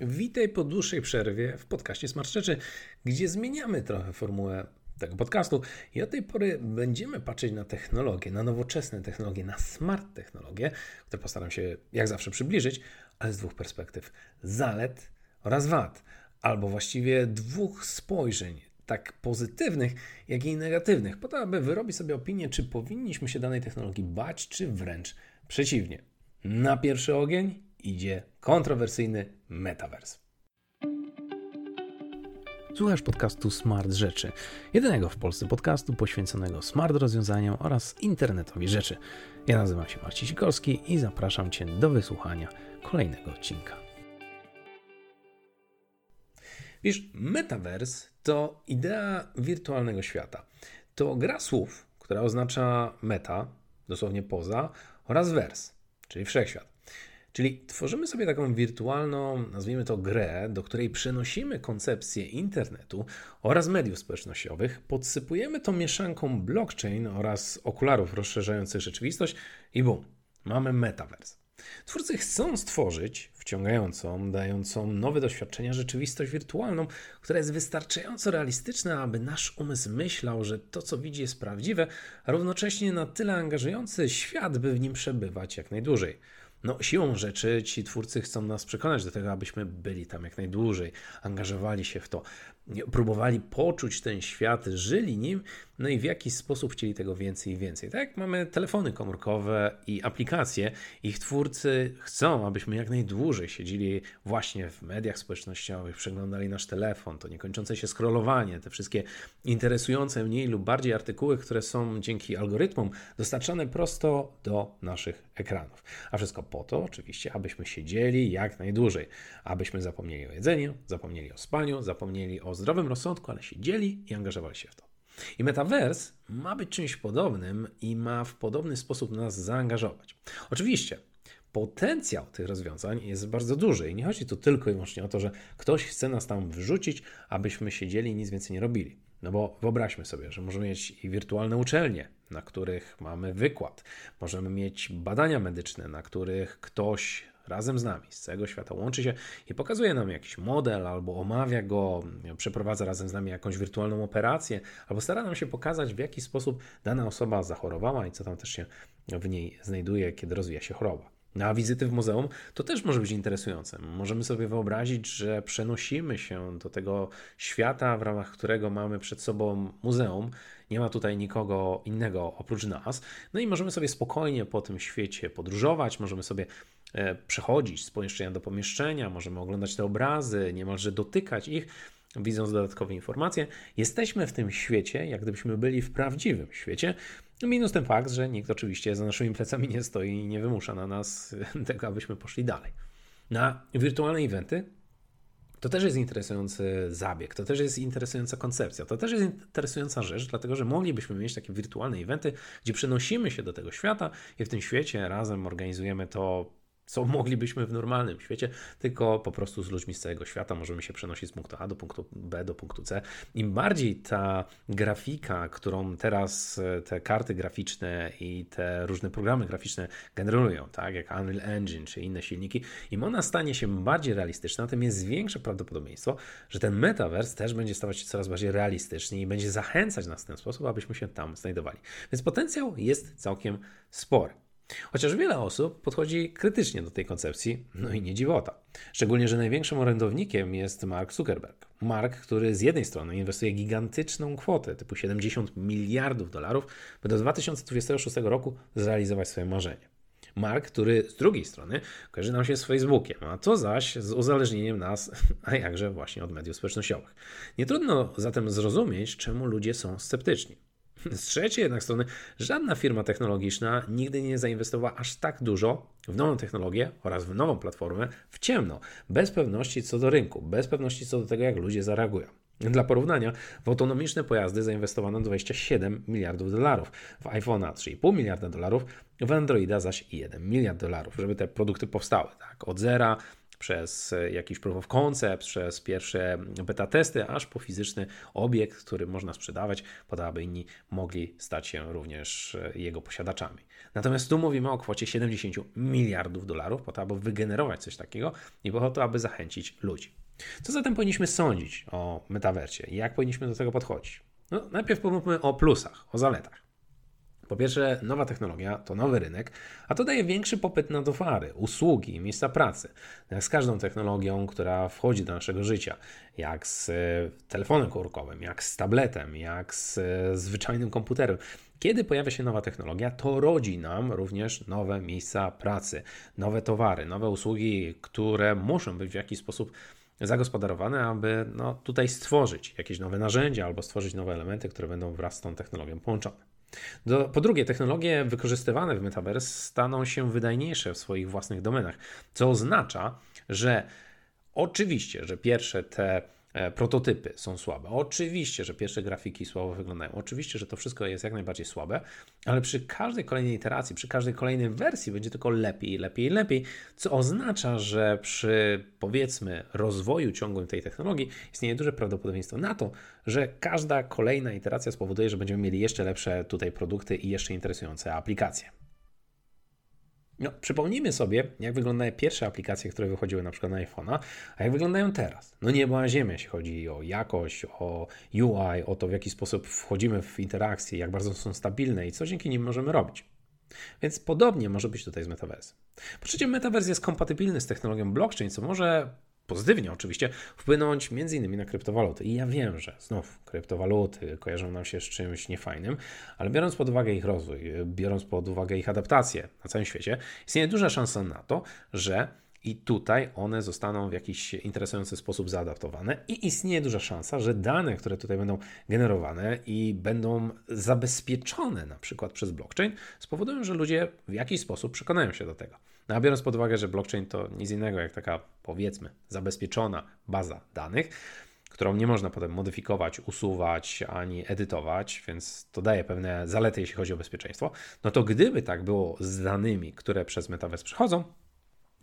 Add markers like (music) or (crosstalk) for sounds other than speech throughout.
Witaj po dłuższej przerwie w podcaście Smart Rzeczy, gdzie zmieniamy trochę formułę tego podcastu i od tej pory będziemy patrzeć na technologie, na nowoczesne technologie, na smart technologie, które postaram się jak zawsze przybliżyć, ale z dwóch perspektyw: zalet oraz wad, albo właściwie dwóch spojrzeń, tak pozytywnych, jak i negatywnych, po to, aby wyrobić sobie opinię, czy powinniśmy się danej technologii bać, czy wręcz przeciwnie. Na pierwszy ogień idzie kontrowersyjny metavers. Słuchasz podcastu Smart Rzeczy, jedynego w Polsce podcastu poświęconego smart rozwiązaniom oraz internetowi rzeczy. Ja nazywam się Marcin Sikorski i zapraszam Cię do wysłuchania kolejnego odcinka. Wiesz, metavers to idea wirtualnego świata. To gra słów, która oznacza meta, dosłownie poza, oraz vers, czyli wszechświat. Czyli tworzymy sobie taką wirtualną, nazwijmy to grę, do której przenosimy koncepcję internetu oraz mediów społecznościowych, podsypujemy to mieszanką blockchain oraz okularów rozszerzających rzeczywistość i bum, mamy metaverse. Twórcy chcą stworzyć wciągającą, dającą nowe doświadczenia rzeczywistość wirtualną, która jest wystarczająco realistyczna, aby nasz umysł myślał, że to, co widzi, jest prawdziwe, a równocześnie na tyle angażujący świat, by w nim przebywać jak najdłużej. No, siłą rzeczy ci twórcy chcą nas przekonać do tego, abyśmy byli tam jak najdłużej, angażowali się w to, próbowali poczuć ten świat, żyli nim, no i w jakiś sposób chcieli tego więcej i więcej. Tak mamy telefony komórkowe i aplikacje, ich twórcy chcą, abyśmy jak najdłużej siedzieli właśnie w mediach społecznościowych, przeglądali nasz telefon, to niekończące się scrollowanie, te wszystkie interesujące mniej lub bardziej artykuły, które są dzięki algorytmom dostarczane prosto do naszych ekranów. A wszystko po to, oczywiście, abyśmy siedzieli jak najdłużej, abyśmy zapomnieli o jedzeniu, zapomnieli o spaniu, zapomnieli o zdrowym rozsądku, ale siedzieli i angażowali się w to. I metavers ma być czymś podobnym i ma w podobny sposób nas zaangażować. Oczywiście, potencjał tych rozwiązań jest bardzo duży i nie chodzi tu tylko i wyłącznie o to, że ktoś chce nas tam wrzucić, abyśmy siedzieli i nic więcej nie robili. No bo wyobraźmy sobie, że możemy mieć i wirtualne uczelnie, na których mamy wykład, możemy mieć badania medyczne, na których ktoś razem z nami, z całego świata łączy się i pokazuje nam jakiś model, albo omawia go, przeprowadza razem z nami jakąś wirtualną operację, albo stara nam się pokazać, w jaki sposób dana osoba zachorowała i co tam też się w niej znajduje, kiedy rozwija się choroba. No a wizyty w muzeum to też może być interesujące. Możemy sobie wyobrazić, że przenosimy się do tego świata, w ramach którego mamy przed sobą muzeum. Nie ma tutaj nikogo innego oprócz nas. No i możemy sobie spokojnie po tym świecie podróżować, możemy sobie przechodzić z pomieszczenia do pomieszczenia, możemy oglądać te obrazy, niemalże dotykać ich widząc dodatkowe informacje, jesteśmy w tym świecie, jak gdybyśmy byli w prawdziwym świecie. Minus ten fakt, że nikt oczywiście za naszymi plecami nie stoi i nie wymusza na nas (laughs) tego, abyśmy poszli dalej. Na wirtualne eventy to też jest interesujący zabieg, to też jest interesująca koncepcja, to też jest interesująca rzecz, dlatego że moglibyśmy mieć takie wirtualne eventy, gdzie przenosimy się do tego świata i w tym świecie razem organizujemy to co moglibyśmy w normalnym świecie, tylko po prostu z ludźmi z całego świata możemy się przenosić z punktu A do punktu B do punktu C. Im bardziej ta grafika, którą teraz e, te karty graficzne i te różne programy graficzne generują, tak jak Unreal Engine czy inne silniki, im ona stanie się bardziej realistyczna, tym jest większe prawdopodobieństwo, że ten metaverse też będzie stawać się coraz bardziej realistyczny i będzie zachęcać nas w ten sposób, abyśmy się tam znajdowali. Więc potencjał jest całkiem spory. Chociaż wiele osób podchodzi krytycznie do tej koncepcji, no i nie dziwota. Szczególnie, że największym orędownikiem jest Mark Zuckerberg. Mark, który z jednej strony inwestuje gigantyczną kwotę, typu 70 miliardów dolarów, by do 2026 roku zrealizować swoje marzenie. Mark, który z drugiej strony kojarzy nam się z Facebookiem, a to zaś z uzależnieniem nas, a jakże właśnie od mediów społecznościowych. Nie trudno zatem zrozumieć, czemu ludzie są sceptyczni. Z trzeciej jednak strony, żadna firma technologiczna nigdy nie zainwestowała aż tak dużo w nową technologię oraz w nową platformę w ciemno, bez pewności co do rynku, bez pewności co do tego, jak ludzie zareagują. Dla porównania, w autonomiczne pojazdy zainwestowano 27 miliardów dolarów, w iPhone'a 3,5 miliarda dolarów, w Androida zaś 1 miliard dolarów, żeby te produkty powstały. Tak? Od zera przez jakiś proof of concept, przez pierwsze beta testy, aż po fizyczny obiekt, który można sprzedawać, po to, aby inni mogli stać się również jego posiadaczami. Natomiast tu mówimy o kwocie 70 miliardów dolarów, po to, aby wygenerować coś takiego i po to, aby zachęcić ludzi. Co zatem powinniśmy sądzić o metaversie jak powinniśmy do tego podchodzić? No, najpierw pomówmy o plusach, o zaletach. Po pierwsze, nowa technologia to nowy rynek, a to daje większy popyt na towary, usługi, miejsca pracy. Jak z każdą technologią, która wchodzi do naszego życia, jak z e, telefonem komórkowym, jak z tabletem, jak z e, zwyczajnym komputerem. Kiedy pojawia się nowa technologia, to rodzi nam również nowe miejsca pracy, nowe towary, nowe usługi, które muszą być w jakiś sposób zagospodarowane, aby no, tutaj stworzyć jakieś nowe narzędzia albo stworzyć nowe elementy, które będą wraz z tą technologią połączone. Do, po drugie, technologie wykorzystywane w Metaverse staną się wydajniejsze w swoich własnych domenach, co oznacza, że oczywiście, że pierwsze te prototypy są słabe. Oczywiście, że pierwsze grafiki słabo wyglądają. Oczywiście, że to wszystko jest jak najbardziej słabe, ale przy każdej kolejnej iteracji, przy każdej kolejnej wersji będzie tylko lepiej, lepiej, lepiej, co oznacza, że przy powiedzmy rozwoju ciągłym tej technologii istnieje duże prawdopodobieństwo na to, że każda kolejna iteracja spowoduje, że będziemy mieli jeszcze lepsze tutaj produkty i jeszcze interesujące aplikacje. No, przypomnijmy sobie, jak wyglądają pierwsze aplikacje, które wychodziły na przykład na iPhone'a, a jak wyglądają teraz. No niebo a ziemia, jeśli chodzi o jakość, o UI, o to, w jaki sposób wchodzimy w interakcje, jak bardzo są stabilne i co dzięki nim możemy robić. Więc podobnie może być tutaj z Metaverse. Po trzecie, Metaverse jest kompatybilny z technologią blockchain, co może pozytywnie oczywiście, wpłynąć między innymi na kryptowaluty. I ja wiem, że znów kryptowaluty kojarzą nam się z czymś niefajnym, ale biorąc pod uwagę ich rozwój, biorąc pod uwagę ich adaptację na całym świecie, istnieje duża szansa na to, że i tutaj one zostaną w jakiś interesujący sposób zaadaptowane, i istnieje duża szansa, że dane, które tutaj będą generowane i będą zabezpieczone na przykład przez blockchain, spowodują, że ludzie w jakiś sposób przekonają się do tego. No a biorąc pod uwagę, że blockchain to nic innego jak taka, powiedzmy, zabezpieczona baza danych, którą nie można potem modyfikować, usuwać ani edytować, więc to daje pewne zalety, jeśli chodzi o bezpieczeństwo. No to gdyby tak było z danymi, które przez Metaverse przechodzą,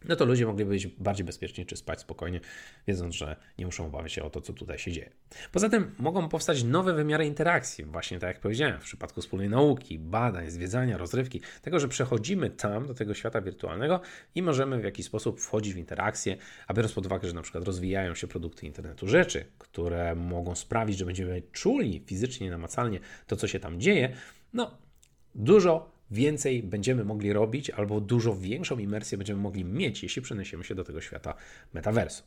no to ludzie mogli być bardziej bezpieczni czy spać spokojnie, wiedząc, że nie muszą obawiać się o to, co tutaj się dzieje. Poza tym mogą powstać nowe wymiary interakcji, właśnie tak jak powiedziałem, w przypadku wspólnej nauki, badań, zwiedzania, rozrywki, tego, że przechodzimy tam do tego świata wirtualnego i możemy w jakiś sposób wchodzić w interakcje, a biorąc pod uwagę, że na przykład rozwijają się produkty internetu rzeczy, które mogą sprawić, że będziemy czuli fizycznie, namacalnie to, co się tam dzieje, no dużo więcej będziemy mogli robić, albo dużo większą imersję będziemy mogli mieć, jeśli przeniesiemy się do tego świata metaversu.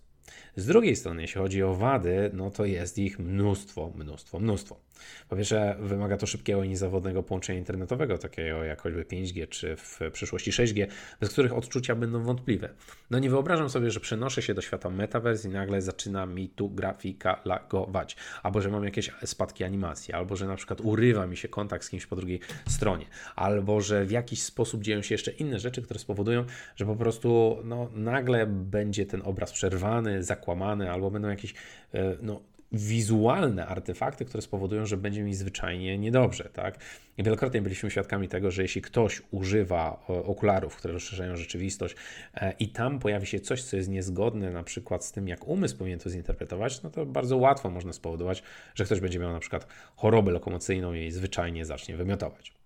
Z drugiej strony, jeśli chodzi o wady, no to jest ich mnóstwo, mnóstwo, mnóstwo. Po pierwsze, wymaga to szybkiego i niezawodnego połączenia internetowego, takiego jak choćby 5G czy w przyszłości 6G, bez których odczucia będą wątpliwe. No nie wyobrażam sobie, że przenoszę się do świata metaverse i nagle zaczyna mi tu grafika lagować, albo że mam jakieś spadki animacji, albo że na przykład urywa mi się kontakt z kimś po drugiej stronie, albo że w jakiś sposób dzieją się jeszcze inne rzeczy, które spowodują, że po prostu no, nagle będzie ten obraz przerwany, zakłamany, albo będą jakieś e, no, wizualne artefakty, które spowodują, że będzie mi zwyczajnie niedobrze, tak? Wielokrotnie byliśmy świadkami tego, że jeśli ktoś używa e, okularów, które rozszerzają rzeczywistość e, i tam pojawi się coś, co jest niezgodne na przykład z tym, jak umysł powinien to zinterpretować, no to bardzo łatwo można spowodować, że ktoś będzie miał na przykład chorobę lokomocyjną i zwyczajnie zacznie wymiotować.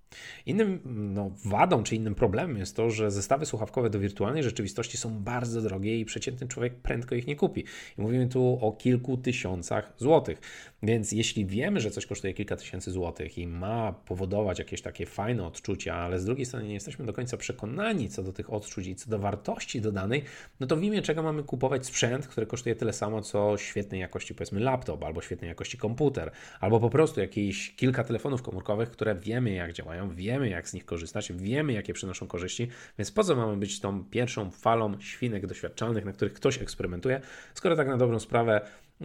Innym no, wadą czy innym problemem jest to, że zestawy słuchawkowe do wirtualnej rzeczywistości są bardzo drogie i przeciętny człowiek prędko ich nie kupi. I mówimy tu o kilku tysiącach złotych. Więc jeśli wiemy, że coś kosztuje kilka tysięcy złotych i ma powodować jakieś takie fajne odczucia, ale z drugiej strony nie jesteśmy do końca przekonani co do tych odczuć i co do wartości dodanej, no to w imię czego mamy kupować sprzęt, który kosztuje tyle samo, co świetnej jakości powiedzmy laptop, albo świetnej jakości komputer, albo po prostu jakieś kilka telefonów komórkowych, które wiemy jak działają, wiemy jak z nich korzystać, wiemy jakie przynoszą korzyści, więc po co mamy być tą pierwszą falą świnek doświadczalnych, na których ktoś eksperymentuje, skoro tak na dobrą sprawę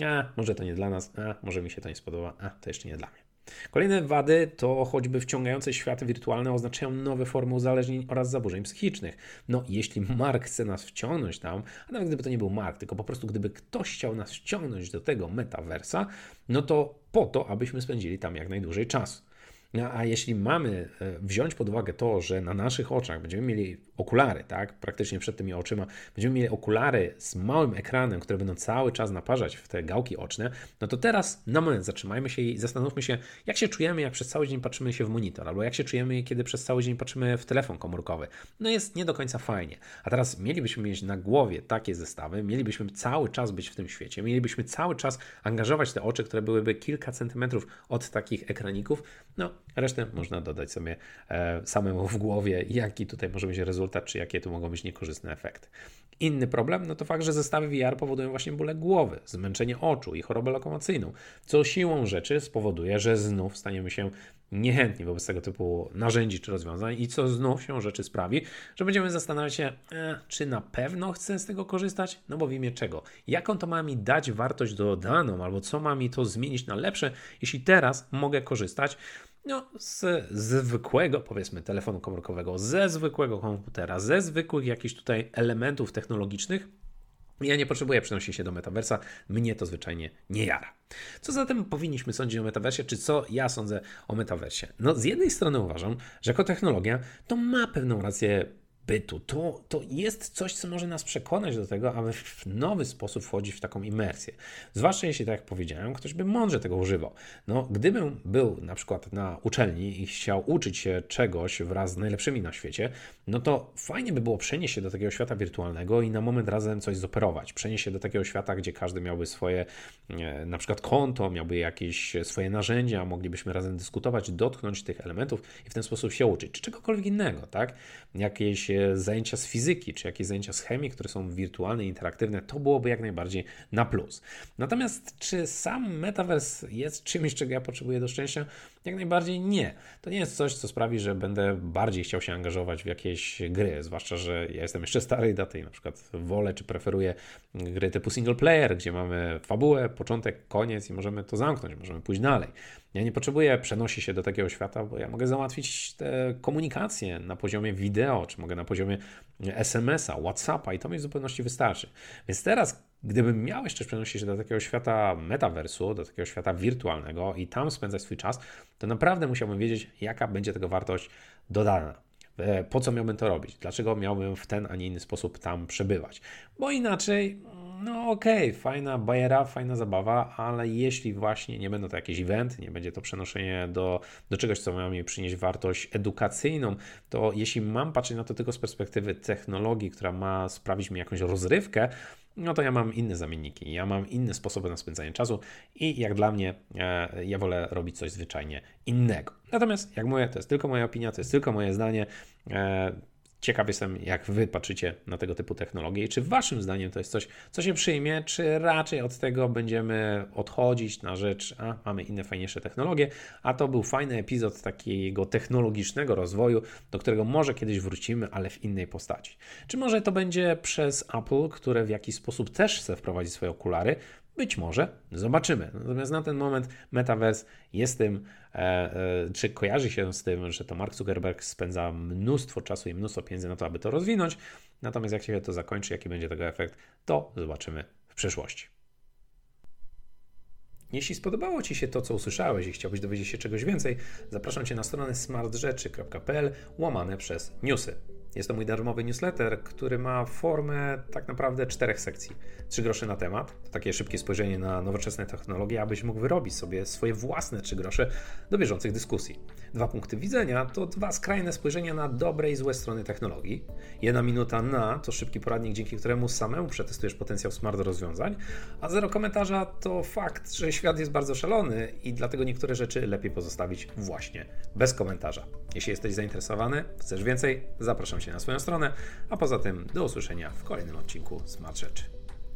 a, może to nie dla nas, a, może mi się to nie spodoba, a, to jeszcze nie dla mnie. Kolejne wady to choćby wciągające światy wirtualne oznaczają nowe formy uzależnień oraz zaburzeń psychicznych. No, jeśli Mark chce nas wciągnąć tam, a nawet gdyby to nie był Mark, tylko po prostu gdyby ktoś chciał nas wciągnąć do tego metaversa, no to po to, abyśmy spędzili tam jak najdłużej czasu. No a jeśli mamy e, wziąć pod uwagę to, że na naszych oczach będziemy mieli okulary, tak, praktycznie przed tymi oczyma, będziemy mieli okulary z małym ekranem, które będą cały czas naparzać w te gałki oczne, no to teraz na moment zatrzymajmy się i zastanówmy się, jak się czujemy, jak przez cały dzień patrzymy się w monitor, albo jak się czujemy, kiedy przez cały dzień patrzymy w telefon komórkowy. No jest nie do końca fajnie. A teraz mielibyśmy mieć na głowie takie zestawy, mielibyśmy cały czas być w tym świecie, mielibyśmy cały czas angażować te oczy, które byłyby kilka centymetrów od takich ekraników, no resztę można dodać sobie e, samemu w głowie, jaki tutaj może być rezultat, czy jakie tu mogą być niekorzystne efekty. Inny problem, no to fakt, że zestawy VR powodują właśnie bóle głowy, zmęczenie oczu i chorobę lokomocyjną, co siłą rzeczy spowoduje, że znów staniemy się niechętni wobec tego typu narzędzi czy rozwiązań i co znów się rzeczy sprawi, że będziemy zastanawiać się, e, czy na pewno chcę z tego korzystać, no bo w imię czego? Jaką to ma mi dać wartość dodaną, albo co ma mi to zmienić na lepsze, jeśli teraz mogę korzystać no, z zwykłego, powiedzmy, telefonu komórkowego, ze zwykłego komputera, ze zwykłych jakichś tutaj elementów technologicznych. Ja nie potrzebuję przenosić się do metaversa, mnie to zwyczajnie nie jara. Co zatem powinniśmy sądzić o metaversie, czy co ja sądzę o metaversie? No, z jednej strony uważam, że jako technologia to ma pewną rację bytu. To, to jest coś, co może nas przekonać do tego, aby w nowy sposób wchodzić w taką imersję. Zwłaszcza jeśli, tak jak powiedziałem, ktoś by mądrze tego używał. No, gdybym był na przykład na uczelni i chciał uczyć się czegoś wraz z najlepszymi na świecie, no to fajnie by było przenieść się do takiego świata wirtualnego i na moment razem coś zoperować. Przenieść się do takiego świata, gdzie każdy miałby swoje e, na przykład konto, miałby jakieś swoje narzędzia, moglibyśmy razem dyskutować, dotknąć tych elementów i w ten sposób się uczyć, czy czegokolwiek innego, tak? Jakieś zajęcia z fizyki, czy jakieś zajęcia z chemii, które są wirtualne, interaktywne, to byłoby jak najbardziej na plus. Natomiast czy sam metaverse jest czymś, czego ja potrzebuję do szczęścia? Jak najbardziej nie. To nie jest coś, co sprawi, że będę bardziej chciał się angażować w jakieś gry, zwłaszcza, że ja jestem jeszcze starej daty i na przykład wolę czy preferuję gry typu single player, gdzie mamy fabułę, początek, koniec i możemy to zamknąć, możemy pójść dalej. Ja nie potrzebuję przenosić się do takiego świata, bo ja mogę załatwić te komunikacje na poziomie wideo, czy mogę na poziomie SMS-a, WhatsAppa i to mi w zupełności wystarczy. Więc teraz, gdybym miał jeszcze przenosić się do takiego świata metaversu, do takiego świata wirtualnego i tam spędzać swój czas, to naprawdę musiałbym wiedzieć, jaka będzie tego wartość dodana. E, po co miałbym to robić? Dlaczego miałbym w ten, a nie inny sposób tam przebywać? Bo inaczej no okej, okay, fajna bajera, fajna zabawa, ale jeśli właśnie nie będą to jakieś eventy, nie będzie to przenoszenie do, do czegoś, co ma mi przynieść wartość edukacyjną, to jeśli mam patrzeć na to tylko z perspektywy technologii, która ma sprawić mi jakąś rozrywkę, no to ja mam inne zamienniki, ja mam inne sposoby na spędzanie czasu i jak dla mnie, e, ja wolę robić coś zwyczajnie innego. Natomiast, jak mówię, to jest tylko moja opinia, to jest tylko moje zdanie. Ciekaw jestem, jak Wy patrzycie na tego typu technologie i czy Waszym zdaniem to jest coś, co się przyjmie, czy raczej od tego będziemy odchodzić na rzecz, a mamy inne, fajniejsze technologie. A to był fajny epizod takiego technologicznego rozwoju, do którego może kiedyś wrócimy, ale w innej postaci. Czy może to będzie przez Apple, które w jakiś sposób też chce wprowadzić swoje okulary, być może, zobaczymy. Natomiast na ten moment Metaverse jest tym, e, e, czy kojarzy się z tym, że to Mark Zuckerberg spędza mnóstwo czasu i mnóstwo pieniędzy na to, aby to rozwinąć. Natomiast jak się to zakończy, jaki będzie tego efekt, to zobaczymy w przyszłości. Jeśli spodobało Ci się to, co usłyszałeś i chciałbyś dowiedzieć się czegoś więcej, zapraszam Cię na stronę smartrzeczy.pl łamane przez newsy. Jest to mój darmowy newsletter, który ma formę tak naprawdę czterech sekcji. Trzy grosze na temat, to takie szybkie spojrzenie na nowoczesne technologie, abyś mógł wyrobić sobie swoje własne trzy grosze do bieżących dyskusji. Dwa punkty widzenia to dwa skrajne spojrzenia na dobre i złe strony technologii. Jedna minuta na to szybki poradnik, dzięki któremu samemu przetestujesz potencjał smart rozwiązań, a zero komentarza to fakt, że świat jest bardzo szalony i dlatego niektóre rzeczy lepiej pozostawić właśnie bez komentarza. Jeśli jesteś zainteresowany, chcesz więcej, zapraszam Cię na swoją stronę, a poza tym do usłyszenia w kolejnym odcinku Smart Rzeczy.